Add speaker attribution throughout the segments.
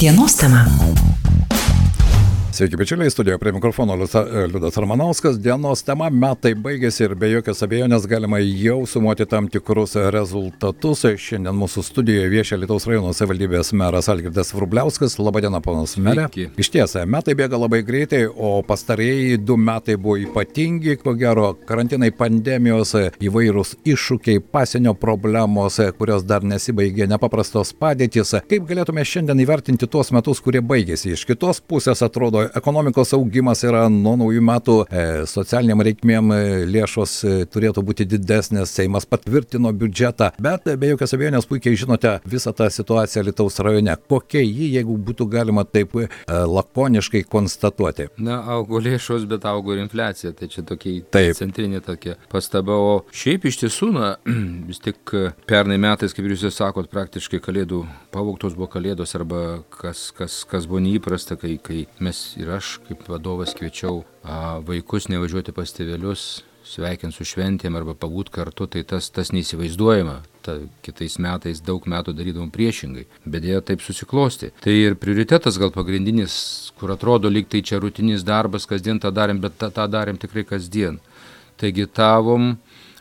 Speaker 1: Dienos tema.
Speaker 2: Sveiki, bičiuliai, studijoje prie mikrofono Liudas Armanauskas. Dienos tema metai baigėsi ir be jokios abejonės galima jau sumuoti tam tikrus rezultatus. Šiandien mūsų studijoje viešia Lietuvos rajono savivaldybės meras Algirdas Vrubliauskas. Labadiena, ponas merė. Iš tiesą, metai bėga labai greitai, o pastarėjai du metai buvo ypatingi, ko gero, karantinai, pandemijos, įvairūs iššūkiai, pasienio problemos, kurios dar nesibaigė, nepaprastos padėtis. Kaip galėtume šiandien įvertinti tuos metus, kurie baigėsi? Iš kitos pusės atrodo, ekonomikos augimas yra nuo naujų metų, e, socialiniam reikmėm e, lėšos e, turėtų būti didesnės, Seimas patvirtino biudžetą, bet be jokios abejonės puikiai žinote visą tą situaciją Lietuvos rajone. Kokia ji, jeigu būtų galima taip lakoniškai konstatuoti?
Speaker 3: Na, augo lėšos, bet augo ir infliacija, tai čia tokia
Speaker 2: Taip.
Speaker 3: centrinė tokia pastaba. O šiaip iš tiesų, na, vis tik pernai metais, kaip jūs ir sakot, praktiškai kalėdų pavogtos buvo kalėdos arba kas, kas, kas buvo neįprasta, kai, kai mes ir aš kaip vadovas kviečiau vaikus nevažiuoti pas tėvelius, sveikinti su šventėm arba pabūt kartu, tai tas, tas neįsivaizduojama. Ta, kitais metais daug metų darydavom priešingai, bet dėja taip susiklosti. Tai ir prioritetas gal pagrindinis, kur atrodo lyg tai čia rutininis darbas, kasdien tą darėm, bet tą, tą darėm tikrai kasdien. Taigi tavom,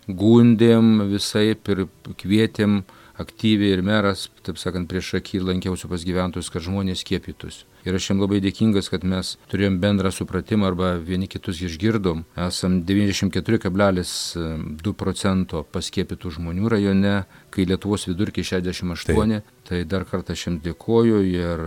Speaker 3: gundėm visai ir kvietėm aktyviai ir meras, taip sakant, prieš akį lankiausi pas gyventojus, kad žmonės skiepytųsi. Ir aš jam labai dėkingas, kad mes turėjom bendrą supratimą arba vieni kitus išgirdom. Esam 94,2 procento paskiepytų žmonių rajone, kai Lietuvos vidurkiai 68. Taip. Tai dar kartą aš jums dėkoju ir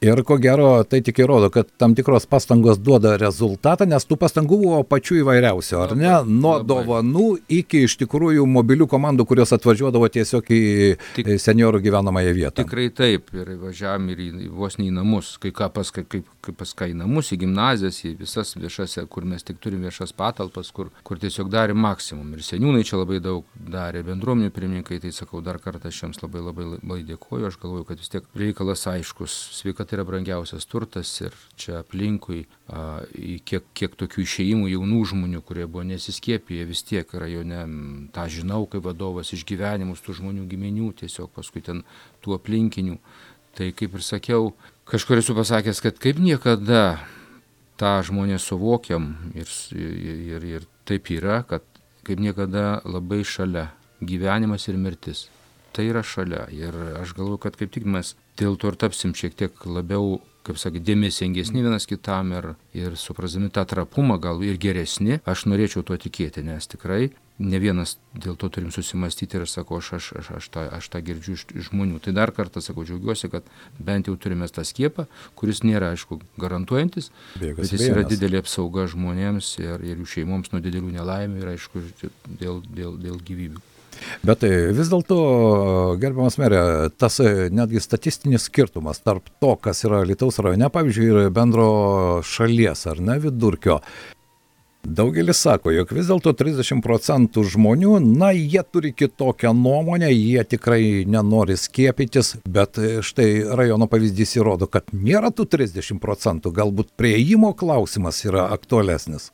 Speaker 2: Ir ko gero, tai tik įrodo, kad tam tikros pastangos duoda rezultatą, nes tų pastangų buvo pačių įvairiausių, ar ne? Nuo dovanų iki iš tikrųjų mobilių komandų, kurios atvažiuodavo tiesiog į seniorų gyvenamąją vietą.
Speaker 3: Tikrai taip, ir važiavam ir į, vos ne į namus, kai ką pas, kaip, kaip pas ką į namus, į gimnazijas, į visas viešas, kur mes tik turime viešas patalpas, kur, kur tiesiog darė maksimum. Ir seniūnai čia labai daug darė, bendruomenių pirmininkai, tai sakau dar kartą aš jiems labai labai, labai dėkoju, aš galvoju, kad vis tiek reikalas aiškus, sveikata yra brangiausias turtas ir čia aplinkui, a, kiek, kiek tokių išėjimų jaunų žmonių, kurie buvo nesiskiepiję, vis tiek rajone, tą žinau kaip vadovas, išgyvenimus tų žmonių giminių, tiesiog paskui ten tų aplinkinių. Tai kaip ir sakiau, kažkur esu pasakęs, kad kaip niekada tą žmonės suvokiam ir, ir, ir taip yra, kad kaip niekada labai šalia gyvenimas ir mirtis. Tai yra šalia ir aš galvoju, kad kaip tik mes dėl to ir tapsim šiek tiek labiau, kaip sakė, dėmesingesni vienas kitam ir, ir suprasdami tą trapumą gal ir geresni, aš norėčiau tuo tikėti, nes tikrai ne vienas dėl to turim susimastyti ir sakau, aš, aš, aš, aš, tą, aš tą girdžiu iš, žmonių. Tai dar kartą sakau, džiaugiuosi, kad bent jau turime tą skiepą, kuris nėra, aišku, garantuojantis,
Speaker 2: jokios
Speaker 3: bet jis yra
Speaker 2: abejonės.
Speaker 3: didelė apsauga žmonėms ir, ir jų šeimoms nuo didelių nelaimių ir, aišku, dėl, dėl, dėl gyvybių.
Speaker 2: Bet e, vis dėlto, gerbiamas merė, tas e, netgi statistinis skirtumas tarp to, kas yra Lietuvos rajone, pavyzdžiui, ir bendro šalies ar ne vidurkio. Daugelis sako, jog vis dėlto 30 procentų žmonių, na, jie turi kitokią nuomonę, jie tikrai nenori skiepytis, bet e, štai rajono pavyzdys įrodo, kad nėra tų 30 procentų, galbūt prieimo klausimas yra aktualesnis.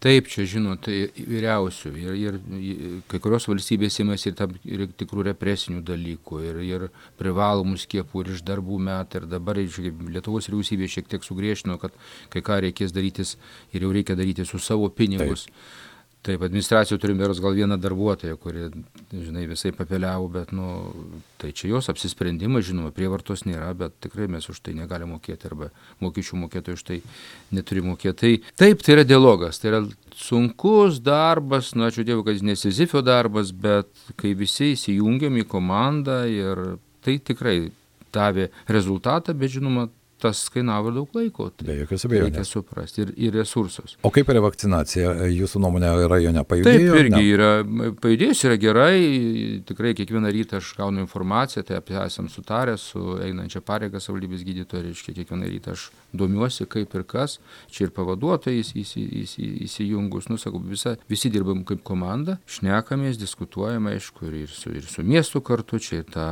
Speaker 3: Taip, čia žinot, įvairiausių. Ir, ir, ir kai kurios valstybės įmasi tam ir tikrų represinių dalykų, ir, ir privalomų skiepų, ir iš darbų metų. Ir dabar žiūrėk, Lietuvos vyriausybė šiek tiek sugriešino, kad kai ką reikės darytis ir jau reikia daryti su savo pinigus. Taip. Taip, administracijoje turime beros gal vieną darbuotoją, kuri, žinai, visai papeliavo, bet, nu, tai čia jos apsisprendimas, žinoma, prievartos nėra, bet tikrai mes už tai negalime mokėti arba mokesčių mokėtojai už tai neturi mokėti. Tai taip, tai yra dialogas, tai yra sunkus darbas, nu, ačiū Dievui, kad jis nesizifio darbas, bet kai visi įsijungiam į komandą ir tai tikrai davė rezultatą, bet žinoma, tas kainavo daug laiko. Tai
Speaker 2: Be jokios
Speaker 3: reikia
Speaker 2: abejonės.
Speaker 3: suprasti ir, ir resursus.
Speaker 2: O kaip yra vakcinacija, jūsų nuomonė rajone
Speaker 3: Taip,
Speaker 2: pajudėjo? ar
Speaker 3: irgi
Speaker 2: ne?
Speaker 3: yra, pajudėjus yra gerai, tikrai kiekvieną rytą aš gaunu informaciją, tai apie esam sutarę su einančia pareiga savivaldybės gydytoja, reiškia kiekvieną rytą aš domiuosi kaip ir kas, čia ir pavaduotojai įsi, įsi, įsi, įsijungus, nu sakau, visa, visi dirbam kaip komanda, šnekamės, diskutuojame, aišku, ir, ir, su, ir su miestu kartu, čia ir ta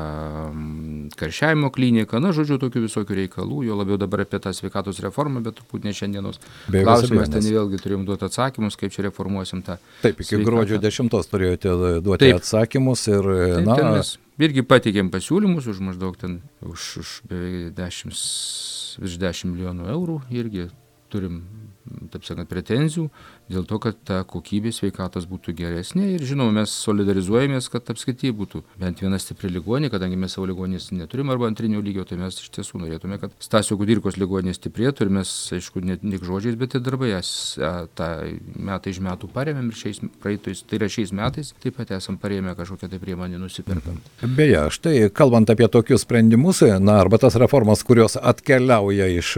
Speaker 3: mm, karšiavimo klinika, na, žodžiu, tokių visokių reikalų, jo labiau dabar apie tą sveikatos reformą, bet turbūt ne šiandienos klausimas, ten vėlgi turėjom duoti atsakymus, kaip čia reformuosim tą.
Speaker 2: Taip, iki sveikatą. gruodžio 10 turėjote duoti Taip. atsakymus ir, Taip,
Speaker 3: na. Mes irgi pateikėm pasiūlymus už maždaug ten, už, už beveik 10, virš 10 milijonų eurų irgi turim, taip sakant, pretenzijų dėl to, kad ta kokybė sveikatos būtų geresnė ir žinoma, mes solidarizuojamės, kad apskritai būtų bent viena stipri ligonė, kadangi mes savo ligonės neturim arba antrinio lygio, tai mes iš tiesų norėtume, kad Stasio Kudirkos ligonė stiprėtų ir mes, aišku, ne tik žodžiais, bet ir darbai jas tą metai iš metų paremėm ir šiais praeitais, tai yra šiais metais taip pat esam paremę kažkokią tai priemonę nusipirkant.
Speaker 2: Beje, štai kalbant apie tokius sprendimus, na arba tas reformas, kurios atkeliauja iš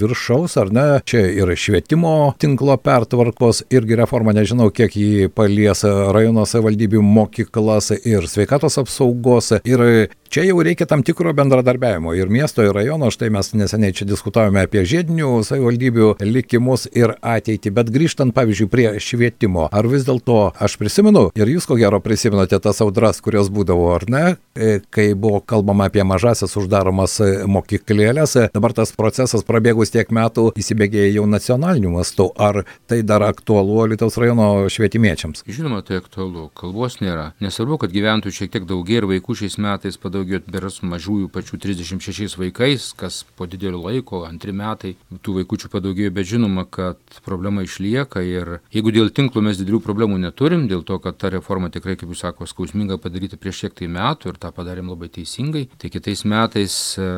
Speaker 2: viršaus, ar ne, čia ir švietimo tinklo pertvarkos, mokyklos irgi reforma, nežinau, kiek jį palies rajono savivaldybių mokyklas ir sveikatos apsaugos. Ir čia jau reikia tam tikro bendradarbiavimo ir miesto, ir rajono. Štai mes neseniai čia diskutavome apie žiedinių savivaldybių likimus ir ateitį. Bet grįžtant, pavyzdžiui, prie švietimo, ar vis dėlto aš prisimenu, ir jūs ko gero prisimenate tas audras, kurios būdavo, ar ne, e, kai buvo kalbama apie mažasias uždaromas mokyklėlės. Dabar tas procesas prabėgus tiek metų įsibėgėja jau nacionaliniu mastu. Ar tai dar aktualu? Lietuvos rajono švietimiečiams?
Speaker 3: Žinoma, tai aktualu. Kalbos nėra. Nesvarbu, kad gyventojų šiek tiek daugiau ir vaikų šiais metais padaugėjo beras mažųjų pačių 36 vaikais, kas po didelio laiko, antri metai tų vaikųčių padaugėjo, bet žinoma, kad problema išlieka ir jeigu dėl tinklų mes didelių problemų neturim, dėl to, kad ta reforma tikrai, kaip jūs sako, skausminga padaryta prieš šiek tai metų ir tą padarėm labai teisingai, tai kitais metais e,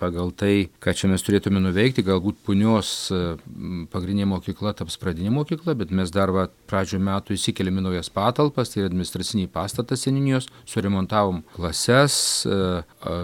Speaker 3: pagal tai, ką čia mes turėtume nuveikti, galbūt punios e, pagrindinė mokykla taps pradinė mokykla, bet mes dar va, pradžio metų įsikėlėme naujas patalpas, tai administraciniai pastatas seninijos, suremontavom klases, e,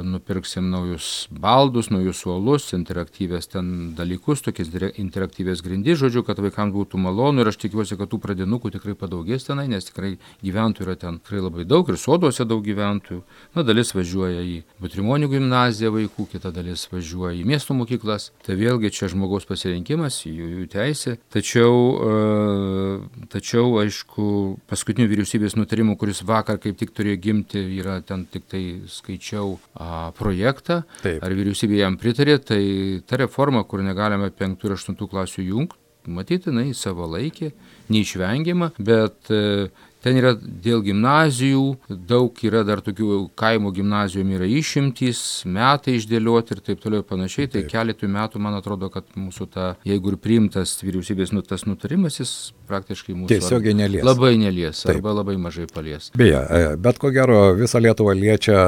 Speaker 3: nupirksim naujus baldus, naujus suolus, interaktyvės ten dalykus, tokias interaktyvės grindys, žodžiu, kad vaikams būtų malonu ir aš tikiuosi, kad tų pradinukų tikrai padaugės tenai, nes tikrai gyventojų yra ten tikrai labai daug ir soduose daug gyventojų. Na, dalis važiuoja į Butrimonių gimnaziją vaikų, kita dalis važiuoja į miesto mokyklas. Tai vėlgi čia žmogaus pasirinkimas, jų, jų teisė. Tačiau uh, Tačiau, aišku, paskutinių vyriausybės nutarimų, kuris vakar kaip tik turėjo gimti, yra ten tik tai skaičiau a, projektą. Taip. Ar vyriausybė jam pritarė, tai ta reforma, kur negalime 5 ir 8 klasių jungti, matyti, jinai savo laikė, neišvengiama, bet e, Ten yra dėl gimnazijų, daug yra dar tokių kaimo gimnazijom yra išimtys, metai išdėlioti ir taip toliau ir panašiai. Tai keletų metų, man atrodo, kad mūsų ta, jeigu ir priimtas vyriausybės nu, tas nutarimas, jis praktiškai mūsų
Speaker 2: tiesiogiai nelies.
Speaker 3: Labai nelies taip. arba labai mažai palies.
Speaker 2: Beje, e, bet ko gero visą Lietuvą liečia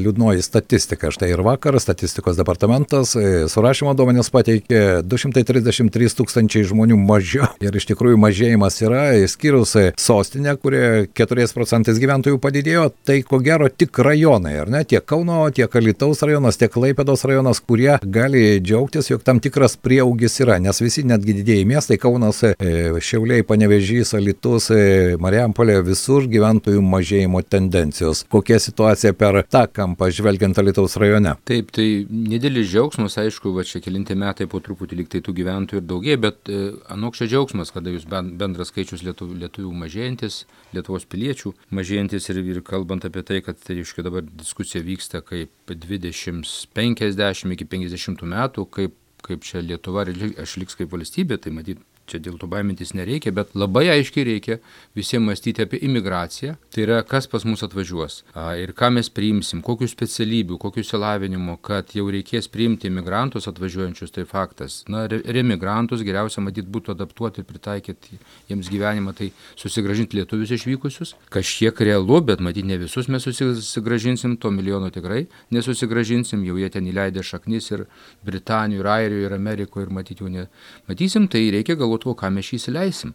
Speaker 2: liūdnoji statistika. Štai ir vakar statistikos departamentas e, surašymo duomenės pateikė 233 tūkstančiai žmonių mažiau. Ir iš tikrųjų mažėjimas yra, išskyrus sostinę, kuri kuri 4 procentais gyventojų padidėjo, tai ko gero tik rajonai, ar ne? Tiek Kauno, tiek Alitaus rajonas, tiek Laipėdos rajonas, kurie gali džiaugtis, jog tam tikras prieaugis yra, nes visi netgi didėjai miestai, Kaunas, e, Šiauliai, Panevežys, Alitus, e, Mariampolė, visur gyventojų mažėjimo tendencijos. Kokia situacija per tą kampą žvelgiant Alitaus rajone?
Speaker 3: Taip, tai nedėlis džiaugsmas, aišku, va čia kelinti metai po truputį liktai tų gyventojų ir daugėja, bet e, anokščia džiaugsmas, kada jūs bendras skaičius lietuvių, lietuvių mažėjantis, Lietuvos piliečių mažėjantis ir, ir kalbant apie tai, kad tai iškai dabar diskusija vyksta kaip 20, 50 iki 50 metų, kaip, kaip čia Lietuva aš liks kaip valstybė, tai matyt čia dėl to baimintis nereikia, bet labai aiškiai reikia visiems mąstyti apie imigraciją. Tai yra, kas pas mus atvažiuos ir ką mes priimsim, kokių specialybių, kokių įsilavinimų, kad jau reikės priimti imigrantus atvažiuojančius, tai faktas. Na, remigrantus geriausia matyti būtų adaptuoti ir pritaikyti jiems gyvenimą, tai susigražinti lietuvius išvykusius. Kažkiek realu, bet matyti ne visus mes susigražinsim, to milijono tikrai nesusigražinsim, jau jie ten įleidę šaknis ir Britanijoje, ir Airijoje, ir Amerikoje, ir matyti jų nematysim, tai reikia galvoti galvotų, ką mes įsileisim.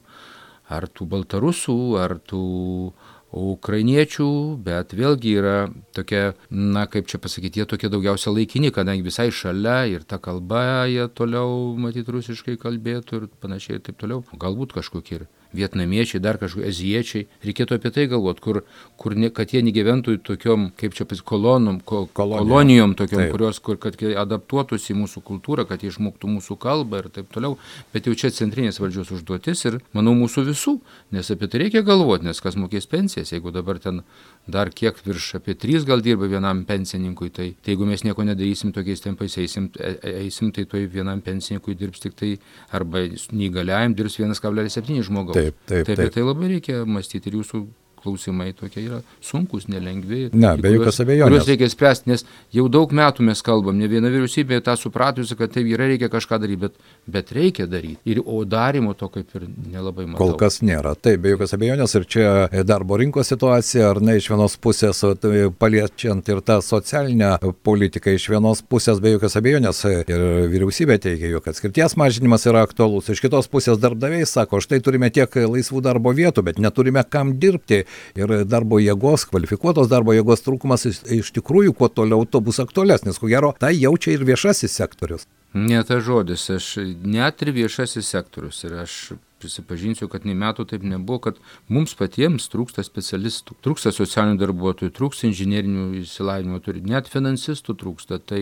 Speaker 3: Ar tų baltarusų, ar tų ukrainiečių, bet vėlgi yra tokia, na kaip čia pasakyti, jie tokie daugiausia laikini, kadangi visai šalia ir ta kalba jie toliau, matyt, rusiškai kalbėtų ir panašiai ir taip toliau. Galbūt kažkokie ir vietnamiečiai, dar kažkokie aziečiai. Reikėtų apie tai galvoti, kur, kur ne, kad jie negyventų tokiom, kaip čia pasakyti, kolonom, ko, kolonijom, kolonijom tokiom, taip. kurios, kur, kad adaptuotųsi į mūsų kultūrą, kad išmoktų mūsų kalbą ir taip toliau. Bet jau čia centrinės valdžios užduotis ir, manau, mūsų visų, nes apie tai reikia galvoti, nes kas mokės pensijas, jeigu dabar ten dar kiek virš apie 3 gal dirba vienam pensininkui, tai, tai jeigu mes nieko nedarysim tokiais tempais, eisim, e, e, eisim tai toj vienam pensininkui dirbs tik tai, arba neįgaliajam dirbs 1,7 žmogaus.
Speaker 2: Taip, taip.
Speaker 3: Taip, taip. tai labai reikia mąstyti ir jūsų klausimai tokie yra sunkus, nelengvi.
Speaker 2: Ne, be jokios abejonės.
Speaker 3: Kuriuos reikia spręsti, nes jau daug metų mes kalbam, ne viena vyriausybė tą supratusi, kad tai yra reikia kažką daryti, bet, bet reikia daryti. Ir, o darimo to kaip ir nelabai matau.
Speaker 2: Kol kas nėra. Taip, be jokios abejonės ir čia darbo rinkos situacija, ar ne iš vienos pusės tai paliečiant ir tą socialinę politiką, iš vienos pusės be jokios abejonės ir vyriausybė teigia, jog atskirties mažinimas yra aktualus, iš kitos pusės darbdaviai sako, štai turime tiek laisvų darbo vietų, bet neturime kam dirbti ir darbo jėgos, kvalifikuotos darbo jėgos trūkumas iš, tikrųjų kuo toliau to bus aktualesnis. Ko gero, tai jaučia ir viešasis sektorius.
Speaker 3: Ne ta žodis, aš net ir viešasis sektorius ir aš prisipažinsiu, kad nei metų taip nebuvo, kad mums patiems trūksta specialistų, trūksta socialinių darbuotojų, trūksta inžinierinių įsilavinimo, net finansistų trūksta. Tai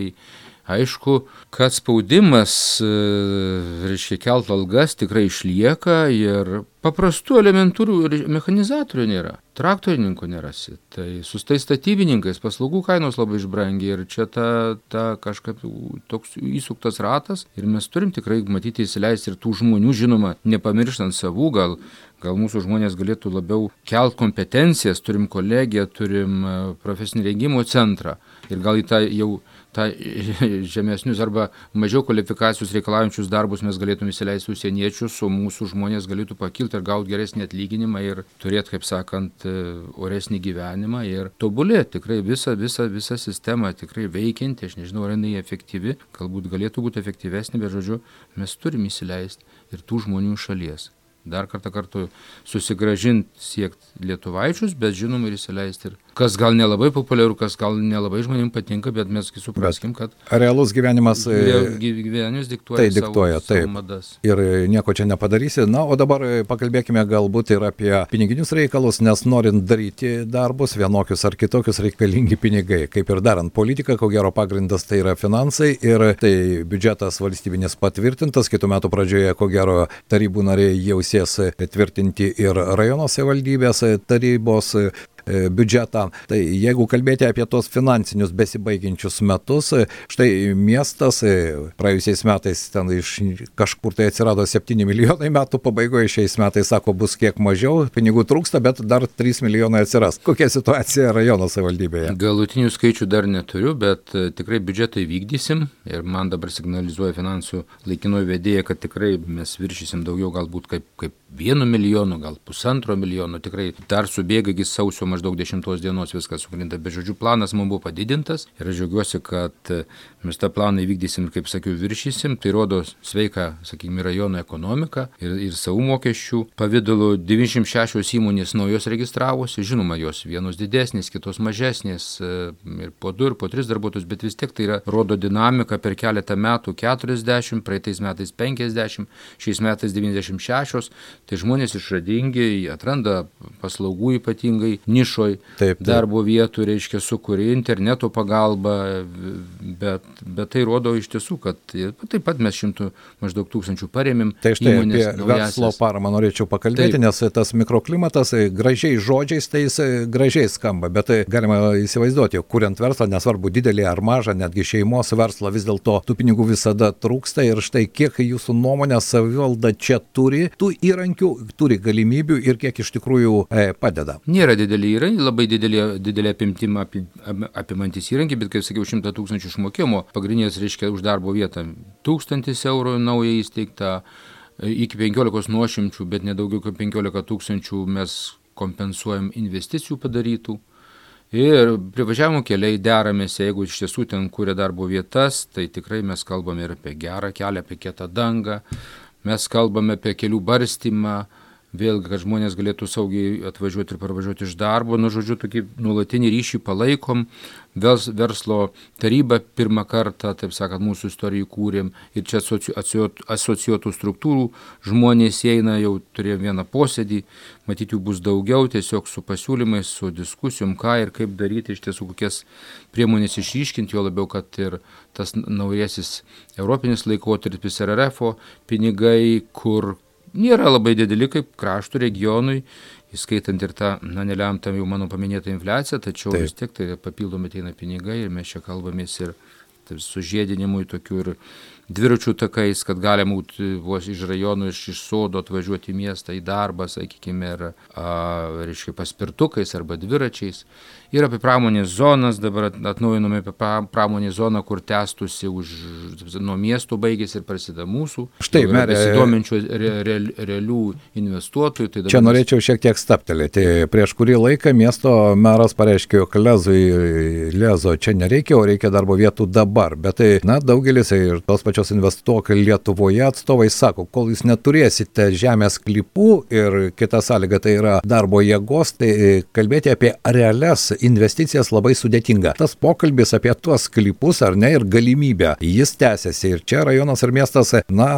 Speaker 3: Aišku, kad spaudimas, e, reiškia, kelt algas tikrai išlieka ir paprastų elementarių mechanizatorių nėra, traktorininkų nerasi. Tai su tais statybininkais paslaugų kainos labai išbrangiai ir čia ta, ta kažkaip toks įsuktas ratas. Ir mes turim tikrai matyti įsileisti ir tų žmonių, žinoma, nepamirštant savų, gal, gal mūsų žmonės galėtų labiau kelt kompetencijas, turim kolegiją, turim e, profesinį rengimo centrą. Ir gal į tą jau tą žemesnius arba mažiau kvalifikacijos reikalaujančius darbus mes galėtume įsileisti užsieniečius, o mūsų žmonės galėtų pakilti ir gauti geresnį atlyginimą ir turėti, kaip sakant, e, oresnį gyvenimą ir tobulėti. Tikrai visa, visa, visa sistema tikrai veikianti, aš nežinau, ar jinai efektyvi, galbūt galėtų būti efektyvesnė, bet žodžiu, mes turime įsileisti ir tų žmonių šalies dar kartą kartu susigražinti, siekti lietuvaičius, bet žinoma ir įsileisti ir kas gal nelabai populiaru, kas gal nelabai žmonėms patinka, bet mes supraskim, kad...
Speaker 2: Realus gyvenimas...
Speaker 3: E, gyvenimas diktuoja.
Speaker 2: Tai diktuoja,
Speaker 3: savo,
Speaker 2: taip.
Speaker 3: Savo madas.
Speaker 2: Ir nieko čia nepadarysi. Na, o dabar pakalbėkime galbūt ir apie piniginius reikalus, nes norint daryti darbus, vienokius ar kitokius reikalingi pinigai. Kaip ir darant politiką, ko gero pagrindas tai yra finansai ir tai biudžetas valstybinis patvirtintas, kitų metų pradžioje, ko gero tarybų nariai jau sės tvirtinti ir rajono savivaldybės tarybos E, biudžetą. Tai jeigu kalbėti apie tos finansinius besibaigiančius metus, e, štai miestas e, praėjusiais metais ten iš kažkur tai atsirado 7 milijonai metų pabaigoje, šiais metais sako bus kiek mažiau, pinigų trūksta, bet dar 3 milijonai atsiras. Kokia situacija rajono savivaldybėje?
Speaker 3: Galutinių skaičių dar neturiu, bet tikrai biudžetą įvykdysim ir man dabar signalizuoja finansų laikinoji vedėja, kad tikrai mes viršysim daugiau galbūt kaip, kaip vienu milijonu, gal pusantro milijono, tikrai dar subėga iki sausio maždaug 10 dienos viskas sukrinta, bet žodžiu planas mums buvo padidintas ir aš džiaugiuosi, kad e, mes tą planą įvykdysim, kaip sakiau, viršysim, tai rodo sveiką, sakykime, rajono ekonomiką ir, ir savų mokesčių pavydalu 96 įmonės naujos registravosi, žinoma, jos vienos didesnės, kitos mažesnės e, ir po 2 ir po 3 darbuotojus, bet vis tiek tai yra, rodo dinamika per keletą metų 40, praeitais metais 50, šiais metais 96, tai žmonės išradingi, atranda paslaugų ypatingai, nišoj taip, taip. darbo vietų, reiškia, sukuria interneto pagalba, bet, bet tai rodo iš tiesų, kad taip pat mes šimtų maždaug tūkstančių paremėm.
Speaker 2: Tai štai apie verslo paramą norėčiau pakalbėti, taip. nes tas mikroklimatas e, gražiai žodžiais, tai jis e, gražiai skamba, bet tai galima įsivaizduoti, kuriant verslą, nesvarbu didelį ar mažą, netgi šeimos verslą, vis dėlto tų pinigų visada trūksta ir štai kiek jūsų nuomonė savivalda čia turi tų įrankių, turi galimybių ir kiek iš tikrųjų e, padeda.
Speaker 3: Nėra dideli įrankiai, labai didelė, didelė apimtim api, apimantis įrankiai, bet kaip sakiau, 100 tūkstančių išmokimo, pagrindinės reiškia už darbo vietą 1000 eurų nauja įsteigta, iki 15 nuošimčių, bet nedaugiau kaip 15 tūkstančių mes kompensuojam investicijų padarytų. Ir privažiavimo keliai deramės, jeigu iš tiesų ten kūrė darbo vietas, tai tikrai mes kalbame ir apie gerą kelią, apie kietą dangą, mes kalbame apie kelių barstymą, vėlgi, kad žmonės galėtų saugiai atvažiuoti ir parvažiuoti iš darbo, nu, žodžiu, tokį nuolatinį ryšį palaikom, Vers, verslo taryba pirmą kartą, taip sakant, mūsų istorijų kūrėm ir čia asociuotų struktūrų žmonės eina, jau turėjom vieną posėdį, matyti jų bus daugiau, tiesiog su pasiūlymais, su diskusijom, ką ir kaip daryti, iš tiesų kokias priemonės išryškinti, jo labiau, kad ir tas naujasis europinis laikotarpis RRF pinigai, kur nėra labai dideli kaip kraštų regionui įskaitant ir tą, na, nelemtą jau mano paminėtą infliaciją, tačiau Taip. vis tiek tai papildomai ateina pinigai ir mes čia kalbamės ir su žiedinimui tokiu ir dviračių takais, kad galima būtų vos iš rajonų, iš, iš sodo atvažiuoti į miestą, į darbą, sakykime, ir, a, reiškia, paspirtukais arba dviračiais ir apie pramonės zonas, dabar atnaujinome apie pramonės zoną, kur tęstusi už, nuo miestų baigėsi ir prasideda mūsų.
Speaker 2: Štai, merė.
Speaker 3: Besidominčių re, re, realių investuotojų. Tai
Speaker 2: Čia norėčiau šiek tiek staptelėti. Prieš kurį laiką miesto meras pareiškė, jog lezui, lezo čia nereikia, o reikia darbo vietų dabar. Bet tai, na, daugelis ir tos pačios investuotojai Lietuvoje atstovai sako, kol jūs neturėsite žemės klipų ir kita sąlyga tai yra darbo jėgos, tai kalbėti apie realias investicijas labai sudėtinga. Tas pokalbis apie tuos klipus ar ne ir galimybę, jis tęsiasi ir čia rajonas ir miestas, na,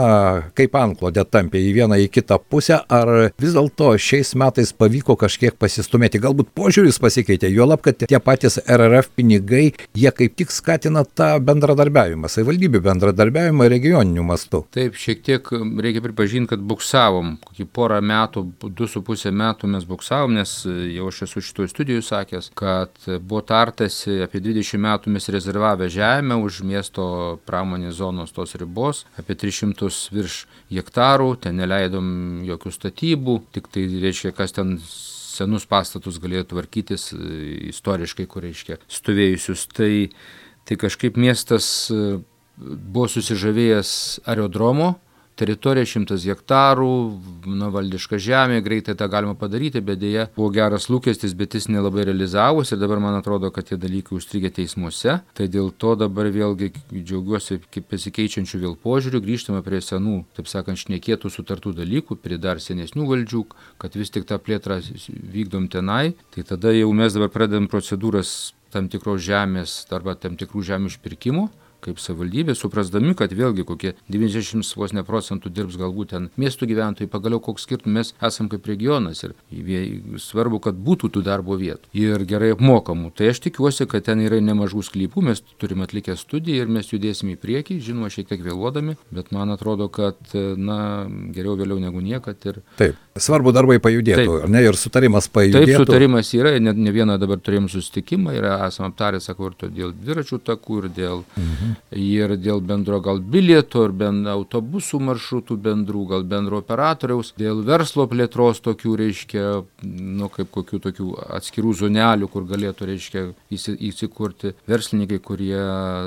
Speaker 2: kaip anklodė tampė į vieną į kitą pusę, ar vis dėlto šiais metais pavyko kažkiek pasistumėti, galbūt požiūris pasikeitė, juolab, kad tie patys RRF pinigai, jie kaip tik skatina tą bendradarbiavimą, savivaldybių bendradarbiavimą regioniniu mastu.
Speaker 3: Taip, šiek tiek reikia pripažinti, kad buksavom, kokį porą metų, du su pusę metų mes buksavom, nes jau aš esu šitoje studijoje sakęs, kad kad buvo tartasi apie 20 metų mes rezervavę žemę už miesto pramonės zonos tos ribos, apie 300 virš hektarų, ten neleidom jokių statybų, tik tai reiškia, kas ten senus pastatus galėjo tvarkytis istoriškai, kur reiškia stovėjusius. Tai, tai kažkaip miestas buvo susižavėjęs aerodromo teritorija šimtas hektarų, na, valdiška žemė, greitai tą galima padaryti, bet dėja buvo geras lūkestis, bet jis nelabai realizavosi ir dabar man atrodo, kad tie dalykai užstrigė teismuose. Tai dėl to dabar vėlgi džiaugiuosi pasikeičiančių vėl požiūrių, grįžtame prie senų, taip sakant, šnekėtų sutartų dalykų, prie dar senesnių valdžių, kad vis tik tą plėtrą vykdom tenai. Tai tada jau mes dabar pradedam procedūras tam tikros žemės arba tam tikrų žemės išpirkimų kaip savivaldybė, suprasdami, kad vėlgi kokie 90 vos ne procentų dirbs galbūt ten miestų gyventojai, pagaliau koks skirtumas mes esam kaip regionas ir svarbu, kad būtų tų darbo vietų ir gerai apmokamų. Tai aš tikiuosi, kad ten yra nemažų sklypų, mes turime atlikę studiją ir mes judėsime į priekį, žinoma, šiek tiek vėluodami, bet man atrodo, kad, na, geriau vėliau negu niekad. Ir...
Speaker 2: Taip, svarbu darbai pajudėtų, Taip. ar ne, ir sutarimas pajudėtų.
Speaker 3: Taip, sutarimas yra, ne, ne vieną dabar turėjom susitikimą, yra esame aptarę, sakau, ir dėl dviračių takų, ir dėl mhm ir dėl bendro gal bilieto, ir bent autobusų maršrutų bendrų, gal bendro operatoriaus, dėl verslo plėtros tokių, reiškia, nu, kaip kokių tokių atskirų zonelių, kur galėtų, reiškia, įsikurti verslininkai, kurie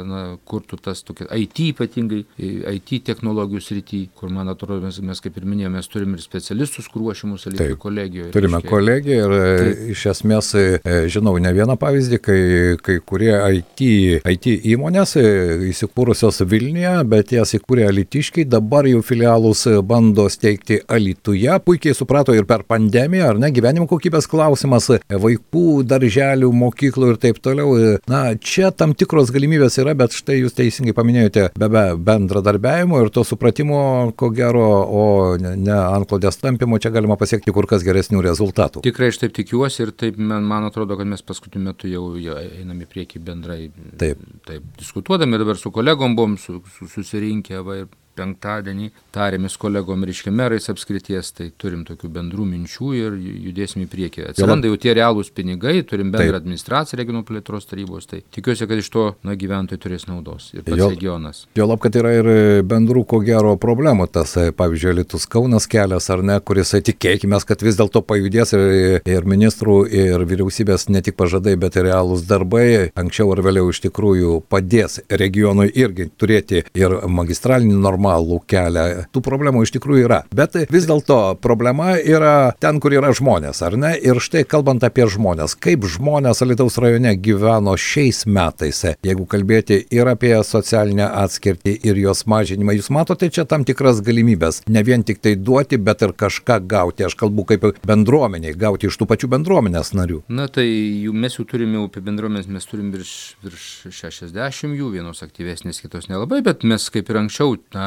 Speaker 3: na, kurtų tas tokia IT ypatingai, IT technologijų srity, kur, man atrodo, mes, mes kaip ir minėjome, mes turime ir specialistus kruošimus Alitų kolegijoje.
Speaker 2: Turime reiškia, kolegiją ir e, taip. iš esmės e, žinau ne vieną pavyzdį, kai, kai kurie IT, IT įmonės e, įsikūrusios Vilniuje, bet jas įkūrė Alitiškiai, dabar jau filialus bando steigti Alituje. Puikiai suprato ir per pandemiją, ar ne, gyvenimo kokybės klausimas, vaikų, darželių, mokyklų ir taip toliau. Na, čia tam tikros galimybės yra, bet štai jūs teisingai paminėjote, be, be bendradarbiavimo ir to supratimo, ko gero, o ne, ne antklodės tampimo, čia galima pasiekti kur kas geresnių rezultatų.
Speaker 3: Tikrai aš taip tikiuosi ir taip man, man atrodo, kad mes paskutiniu metu jau, jau einame į priekį bendrai.
Speaker 2: Taip.
Speaker 3: Taip, diskutuodami dabar su kolegom buvom su, su, susirinkę va, ir penktadienį tarėmės kolegom reiškia merais apskrities, tai turim tokių bendrų minčių ir judėsim į priekį. Atsiranda jau tie realūs pinigai, turim bendrą administraciją regionų plėtros tarybos, tai tikiuosi, kad iš to na, gyventojai turės naudos ir pats jo, regionas.
Speaker 2: Jo lab, kad yra ir bendrų, ko gero, problemų, tas, pavyzdžiui, Litus Kaunas kelias ar ne, kuris tikėkime, kad vis dėlto pajudės ir, ir ministrų, ir vyriausybės ne tik pažadai, bet ir realūs darbai anksčiau ar vėliau iš tikrųjų padės regionui irgi turėti ir magistralinį normą normalų kelią. Tų problemų iš tikrųjų yra. Bet vis dėlto problema yra ten, kur yra žmonės, ar ne? Ir štai kalbant apie žmonės, kaip žmonės Alitaus rajone gyveno šiais metais, jeigu kalbėti ir apie socialinę atskirtį ir jos mažinimą, jūs matote čia tam tikras galimybės. Ne vien tik tai duoti, bet ir kažką gauti. Aš kalbu kaip bendruomeniai, gauti iš tų pačių bendruomenės narių.
Speaker 3: Na tai jų, mes jau turime apie bendruomenės, mes turim virš, virš 60 jų, vienos aktyvesnės, kitos nelabai, bet mes kaip ir anksčiau, na,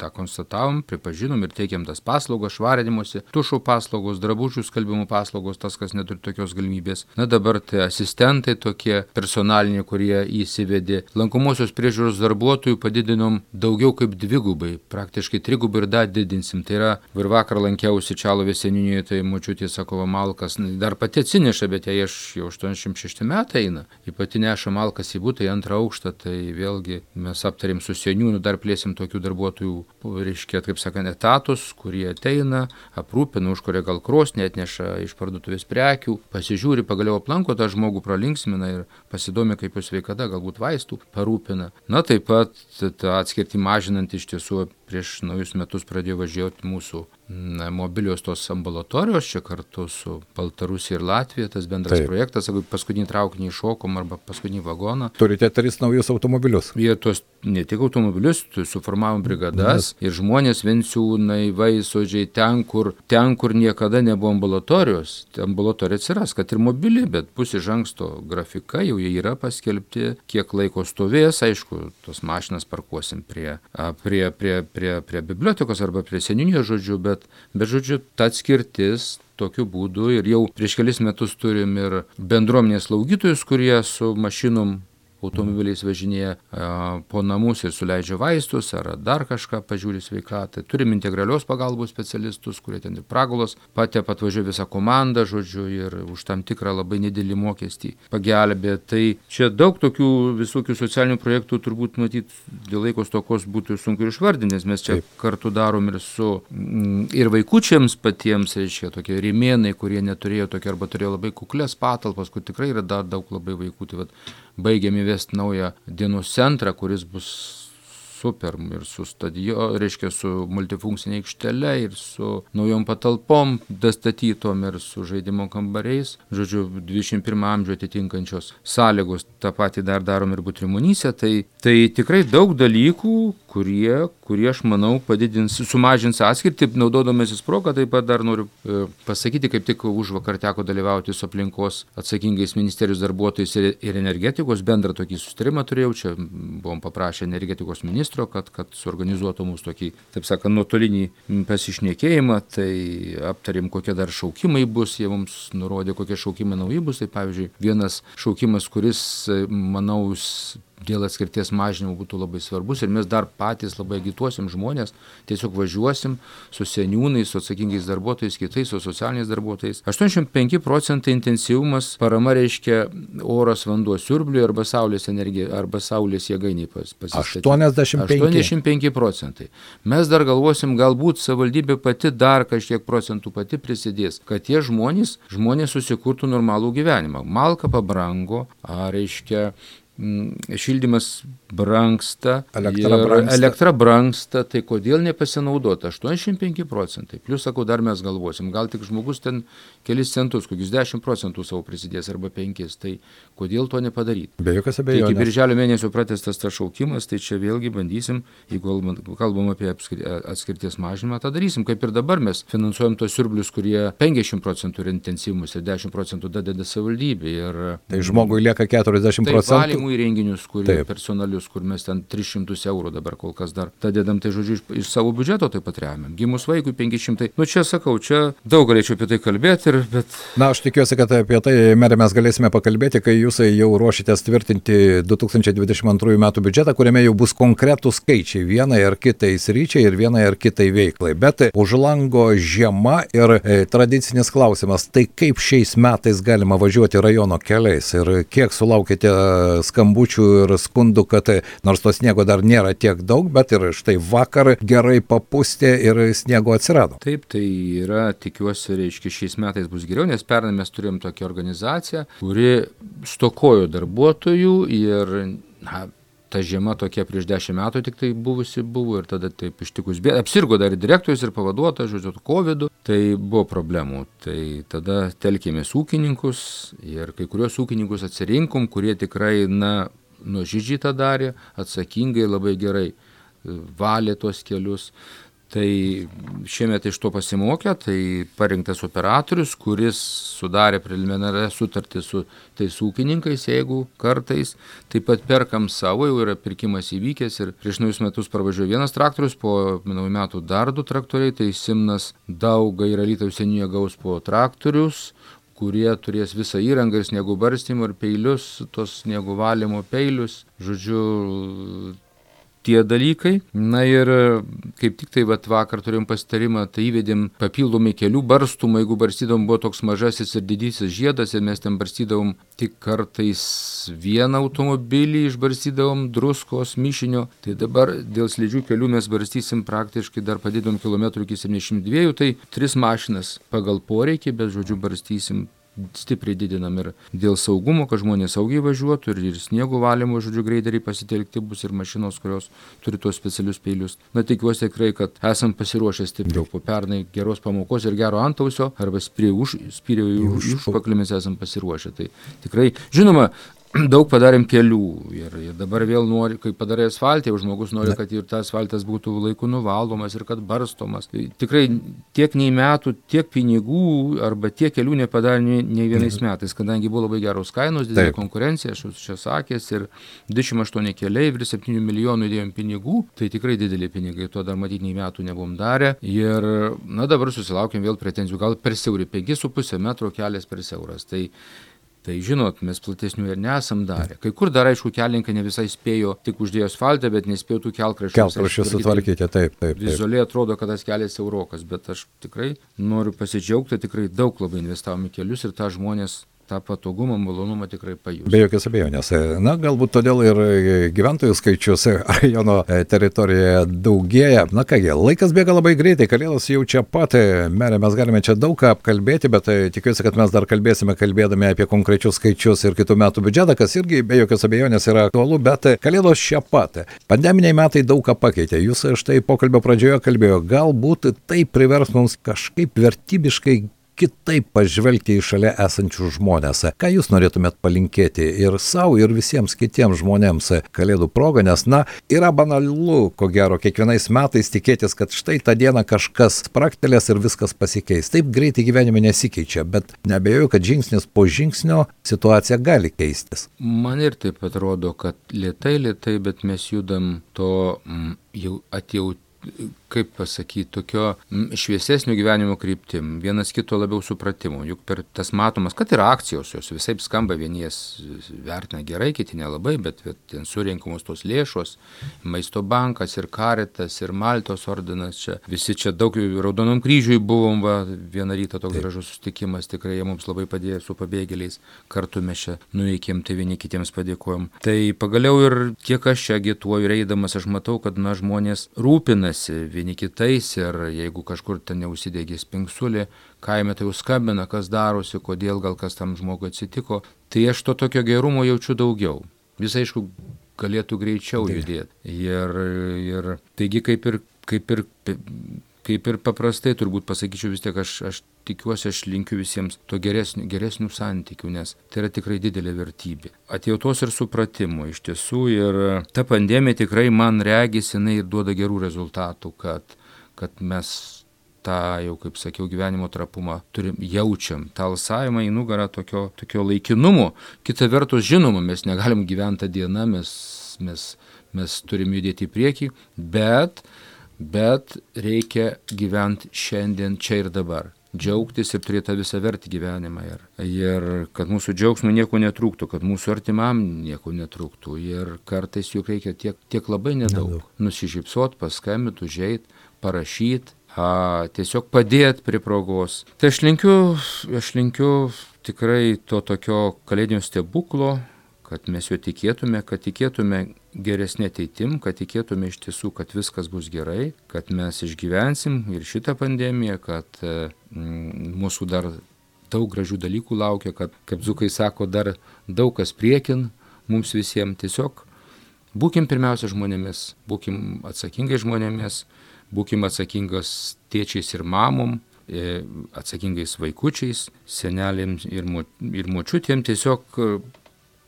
Speaker 3: tą konstatavom, pripažinom ir teikėm tas paslaugos, švarinimuose, tušų paslaugos, drabužių skalbimų paslaugos, tas, kas neturi tokios galimybės. Na dabar tai asistentai tokie personaliniai, kurie įsivedė. Lankomosios priežiūros darbuotojų padidinom daugiau kaip dvigubai, praktiškai trigubai ir dar didinsim. Tai yra, ir vakar lankiausi Čialovės seninėje, tai močiutė sako, malkas, dar pati atsineša, bet jai aš jau 86 metai eina. Ji pati neša malkas į būtą, į antrą aukštą, tai vėlgi mes aptarėm su seniūnu, dar plėsim tokių darbuotojų, reiškia, kaip sakant, etatus, kurie ateina, aprūpina, už kurie gal krosnį atneša iš parduotuvės prekių, pasižiūri, pagaliau aplanko tą žmogų, pralinksmina ir pasidomi, kaip jo sveikata, galbūt vaistų parūpina. Na taip pat tą atskirtį mažinant iš tiesų prieš naujus metus pradėjo važiuoti mūsų na, mobilios tos ambulatorijos, čia kartu su Baltarusija ir Latvija, tas bendras Taip. projektas, jeigu paskutinį traukinį iššokom arba paskutinį vagoną.
Speaker 2: Turite tris naujus automobilius.
Speaker 3: Jie tuos ne tik automobilius, suformavom brigadas Nes. ir žmonės Venciūnai, Vaisodžiai, ten kur, ten, kur niekada nebuvo ambulatorijos, ambulatorija atsiras, kad ir mobili, bet bus iš anksto grafika, jau jie yra paskelbti, kiek laiko stovės, aišku, tos mašinas parkuosim prie, prie, prie, prie, prie bibliotekos arba prie seninio žodžių, bet bet, žodžiu, ta atskirtis tokiu būdu ir jau prieš kelis metus turim ir bendruomenės slaugytojus, kurie su mašinom automobiliais važinėja po namus ir suleidžia vaistus ar dar kažką, pažiūri sveikatą. Turim integralios pagalbos specialistus, kurie ten ir pragulos, patė atvažiuoja visą komandą, žodžiu, ir už tam tikrą labai nedidelį mokestį pagelbė. Tai čia daug tokių visokių socialinių projektų turbūt matyt dėl laikos tokos būtų sunku išvardinti, nes mes čia kartu darom ir su mm, ir vaikučiams patiems, reiškia, tokie rimėnai, kurie neturėjo tokio arba turėjo labai kuklės patalpas, kur tikrai yra dar daug labai vaikų. Tai vat, baigiam įvesti naują dienos centrą, kuris bus super ir su stadijo, reiškia su multifunkcinė aikštele ir su naujom patalpom dastatytom ir su žaidimo kambariais. Žodžiu, 21 amžiuje atitinkančios sąlygos. Ta pati dar darom ir butrimunyse. Tai, tai tikrai daug dalykų, kurie, kurie aš manau, padidins, sumažins atskirtį, naudodamasis progą, taip pat dar noriu e, pasakyti, kaip tik už vakar teko dalyvauti su aplinkos atsakingais ministerijos darbuotojais ir, ir energetikos, bendrą tokį sustarimą turėjau, čia buvom paprašę energetikos ministro, kad, kad suorganizuotų mūsų tokį, taip sakant, nuotolinį pasišnekėjimą, tai aptarėm, kokie dar šaukimai bus, jie mums nurodė, kokie šaukimai nauji bus, tai pavyzdžiui, vienas šaukimas, kuris, manau, dėl atskirties mažinimo būtų labai svarbus ir mes dar patys labai agituosim žmonės, tiesiog važiuosim su seniūnais, su atsakingais darbuotojais, kitais, su socialiniais darbuotojais. 85 procentai intensyvumas parama reiškia oras vanduo siurbliui arba saulės energija, arba saulės jėgainiai pas,
Speaker 2: pasistatyti. 85.
Speaker 3: 85 procentai. Mes dar galvosim, galbūt savivaldybė pati dar kažkiek procentų pati prisidės, kad tie žmonės, žmonės susikurtų normalų gyvenimą. Malka pabrango, ar reiškia šildymas brangsta,
Speaker 2: elektra brangsta.
Speaker 3: elektra brangsta, tai kodėl nepasinaudota? 85 procentai. Plus, sakau, dar mes galvosim, gal tik žmogus ten kelis centus, kokius 10 procentų savo prisidės arba 5, tai kodėl to nepadaryti?
Speaker 2: Be jokios abejonės.
Speaker 3: Iki birželio mėnesio pratestas tas šaukimas, tai čia vėlgi bandysim, jeigu kalbam apie atskirties mažinimą, tą darysim. Kaip ir dabar mes finansuojam tos siurblius, kurie 50 procentų yra intensyvumus ir 10 procentų dadeda savivaldybė. Ir,
Speaker 2: tai žmogui lieka 40 procentų
Speaker 3: namų įrenginius, kurie Taip. personalius, kur mes ten 300 eurų dabar kol kas dar dadedam, tai žodžiu, iš, iš savo biudžeto taip pat remiam. Gimus vaikui 500. Nu čia sakau, čia daug galėčiau apie tai kalbėti, ir, bet...
Speaker 2: Na, aš tikiuosi, kad apie tai, merė, mes galėsime pakalbėti, kai jūs jau ruošitės tvirtinti 2022 metų biudžetą, kuriame jau bus konkretūs skaičiai vienai ar kitai sryčiai ir vienai ar kitai veiklai. Bet už lango žiema ir e, tradicinis klausimas, tai kaip šiais metais galima važiuoti rajono keliais ir kiek sulaukite skambučių ir skundų, kad nors to sniego dar nėra tiek daug, bet ir štai vakar gerai papustė ir sniego atsirado.
Speaker 3: Taip, tai yra, tikiuosi, reiškia, šiais metais bus geriau, nes pernai mes turėjom tokią organizaciją, kuri stokojo darbuotojų ir na, ta žiema tokia prieš dešimt metų tik tai buvusi buvo ir tada taip ištikus bėda. Apsirgo dar ir direktorius, ir pavaduotojas, žodžiu, COVID, tai buvo problemų. Tai tada telkėmės ūkininkus ir kai kurios ūkininkus atsirinkom, kurie tikrai, na, nuožydžiai tą darė, atsakingai, labai gerai valė tos kelius. Tai šiemet iš to pasimokę, tai parinktas operatorius, kuris sudarė preliminarę sutartį su tais ūkininkais, jeigu kartais. Taip pat perkam savo, jau yra pirkimas įvykęs ir prieš naujus metus parvažiuoja vienas traktorius, po naujų metų dar du traktoriai, tai Simnas Dauga ir Alytaus senyje gaus po traktorius, kurie turės visą įrangą ir sniegų barstymą ir peilius, tos sniegų valymo peilius. Žodžiu, tie dalykai. Na ir kaip tik tai vat, vakar turėjom pasitarimą, tai įvedėm papildomai kelių barstumą, jeigu barstydavom buvo toks mažasis ir didysis žiedas ir mes ten barstydavom tik kartais vieną automobilį, išbarstydavom druskos mišinio. Tai dabar dėl slidžių kelių mes barstysim praktiškai dar padidom kilometrų iki 72, tai tris mašinas pagal poreikį, bet žodžiu barstysim stipriai didinam ir dėl saugumo, kad žmonės saugiai važiuotų ir, ir sniego valymo, žodžiu, greideriai pasitelkti bus ir mašinos, kurios turi tuos specialius peilius. Na, tikiuosi tikrai, kad esam pasiruošę stipriau po pernai geros pamokos ir gero antausio arba spyrė už, spyrė už, užpaklį mes esam pasiruošę. Tai tikrai, žinoma, daug padarėm kelių ir, ir dabar vėl nori, kai padarai asfaltą, jau žmogus nori, kad ir tas asfaltas būtų laiku nuvalomas ir kad barstomas. Tai tikrai tiek nei metų, tiek pinigų arba tiek kelių nepadarė nei, nei vienais metais, kadangi buvo labai geros kainos, didelė Taip. konkurencija, aš čia sakęs, ir 28 keliai, virš 7 milijonų įdėjom pinigų, tai tikrai dideli pinigai, to dar matyti nei metų nebuvom darę. Ir, na dabar susilaukėm vėl pretenzijų, gal per siauri, 5,5 metro kelias per siauras. Tai Tai žinot, mes platesnių ir nesam darę. Kai kur dar, aišku, kelininkai ne visai spėjo tik uždėjo asfaltą, bet nespėjo tų kelkraščių.
Speaker 2: Kelkraščių sutvarkyti, taip, taip. taip.
Speaker 3: Vizualiai atrodo, kad tas kelias eurokas, bet aš tikrai noriu pasidžiaugti, tikrai daug labai investavome kelius ir tą žmonės tą patogumą, malonumą tikrai pajus.
Speaker 2: Be jokios abejonės. Na, galbūt todėl ir gyventojų skaičius rajono teritorijoje daugėja. Na kągi, laikas bėga labai greitai, kalėdos jau čia pat, merė, mes galime čia daug ką apkalbėti, bet tikiuosi, kad mes dar kalbėsime kalbėdami apie konkrečius skaičius ir kitų metų biudžetą, kas irgi be jokios abejonės yra aktualu, bet kalėdos čia pat. Pandeminiai metai daug ką pakeitė. Jūs štai pokalbio pradžioje kalbėjo, galbūt tai privers mums kažkaip vertybiškai kitaip pažvelgti į šalia esančius žmonės. Ką jūs norėtumėt palinkėti ir savo, ir visiems kitiems žmonėms Kalėdų progą, nes, na, yra banalu, ko gero, kiekvienais metais tikėtis, kad štai tą dieną kažkas praktelės ir viskas pasikeis. Taip greitai gyvenime nesikeičia, bet nebejoju, kad žingsnis po žingsnio situacija gali keistis.
Speaker 3: Man ir taip atrodo, kad lietai, lietai, bet mes judam to mm, jau atjauti kaip pasakyti, tokio šviesesnio gyvenimo kryptim, vienas kito labiau supratimo. Juk per tas matomas, kad ir akcijos jos visai skamba, vieni jas vertina gerai, kiti nelabai, bet ten surinkamos tos lėšos, maisto bankas ir karitas ir Maltos ordinas čia. Visi čia daug raudonom kryžiui buvom, va, vieną rytą toks gražus susitikimas, tikrai jie mums labai padėjo su pabėgėliais, kartu mes čia nuveikėm, tai vieni kitiems padėkojom. Tai pagaliau ir kiek aš čia agituoju, reidamas, aš matau, kad na, žmonės rūpinasi vieni kitais ir jeigu kažkur ten neužsidegė spingsulė, kaime tai jau skambina, kas darosi, kodėl gal kas tam žmogui atsitiko, tai aš to tokio gerumo jaučiu daugiau. Visai aišku, galėtų greičiau judėti. Ir, ir taigi kaip ir, kaip ir kaip ir paprastai turbūt pasakyčiau vis tiek, aš, aš tikiuosi, aš linkiu visiems to geresnių, geresnių santykių, nes tai yra tikrai didelė vertybė. Atjautos ir supratimo iš tiesų ir ta pandemija tikrai man regis, jinai duoda gerų rezultatų, kad, kad mes tą jau, kaip sakiau, gyvenimo trapumą turim, jaučiam, tą alsavimą į nugarą tokio, tokio laikinumo. Kita vertus, žinoma, mes negalim gyventi tą dieną, mes, mes, mes turim judėti į priekį, bet bet reikia gyventi šiandien čia ir dabar džiaugtis ir turėti tą visą vertį gyvenimą. Ir, ir kad mūsų džiaugsmų nieko netrūktų, kad mūsų artimam nieko netrūktų. Ir kartais juk reikia tiek, tiek labai nedaug. nedaug. Nusižypsot, paskambinti, užeit, parašyti, tiesiog padėti prie progos. Tai aš linkiu, aš linkiu tikrai to tokio kalėdinio stebuklo, kad mes jo tikėtume, kad tikėtume geresnė ateitim, kad tikėtume iš tiesų, kad viskas bus gerai, kad mes išgyvensim ir šitą pandemiją, kad mm, mūsų dar daug gražių dalykų laukia, kad, kaip Zukai sako, dar daug kas priekin mums visiems. Tiesiog būkim pirmiausia žmonėmis, būkim atsakingai žmonėmis, būkim atsakingas tėčiais ir mamom, e, atsakingais vaikučiais, senelėms ir, mo, ir močiutėm, tiesiog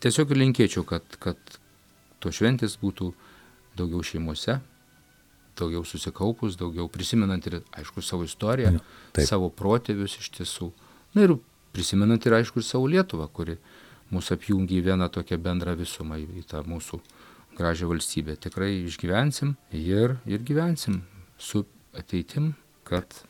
Speaker 3: tiesiog linkėčiau, kad, kad to šventės būtų daugiau šeimose, daugiau susikaupus, daugiau prisimenant ir, aišku, savo istoriją, Taip. savo protėvius iš tiesų. Na ir prisimenant ir, aišku, ir savo Lietuvą, kuri mūsų apjungia į vieną tokią bendrą visumą, į tą mūsų gražią valstybę. Tikrai išgyvensim ir, ir gyvensim su ateitim, kad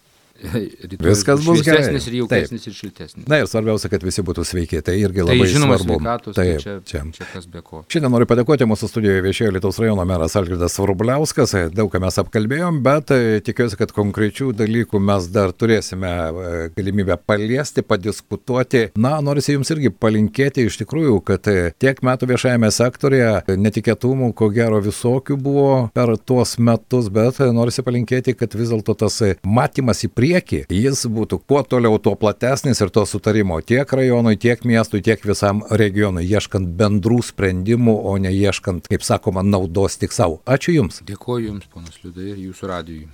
Speaker 2: Viskas bus gerai.
Speaker 3: Ir jaukesnis ir šiltesnis.
Speaker 2: Na ir svarbiausia, kad visi būtų sveiki. Tai irgi tai labai tai, žinoma, svarbu.
Speaker 3: Sveikatos, Taip, tai čia, čia. čia kas be ko.
Speaker 2: Šiandien noriu padėkoti mūsų studijoje viešėjo Lietuvos rajono meras Algirdas Vrubliauskas. Daug ką mes apkalbėjom, bet e, tikiuosi, kad konkrečių dalykų mes dar turėsime e, galimybę paliesti, padiskutuoti. Na, norisi jums irgi palinkėti iš tikrųjų, kad e, tiek metų viešajame sektorėje netikėtumų, ko gero visokių buvo per tuos metus, bet norisi palinkėti, kad vis dėlto tas matymas į priekį priekį, jis būtų kuo toliau, tuo platesnis ir to sutarimo tiek rajonui, tiek miestui, tiek visam regionui, ieškant bendrų sprendimų, o ne ieškant, kaip sakoma, naudos tik savo. Ačiū Jums.
Speaker 3: Dėkuoju Jums, ponas Liudai, ir Jūsų radijui.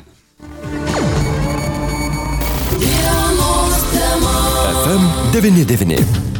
Speaker 3: FM 99.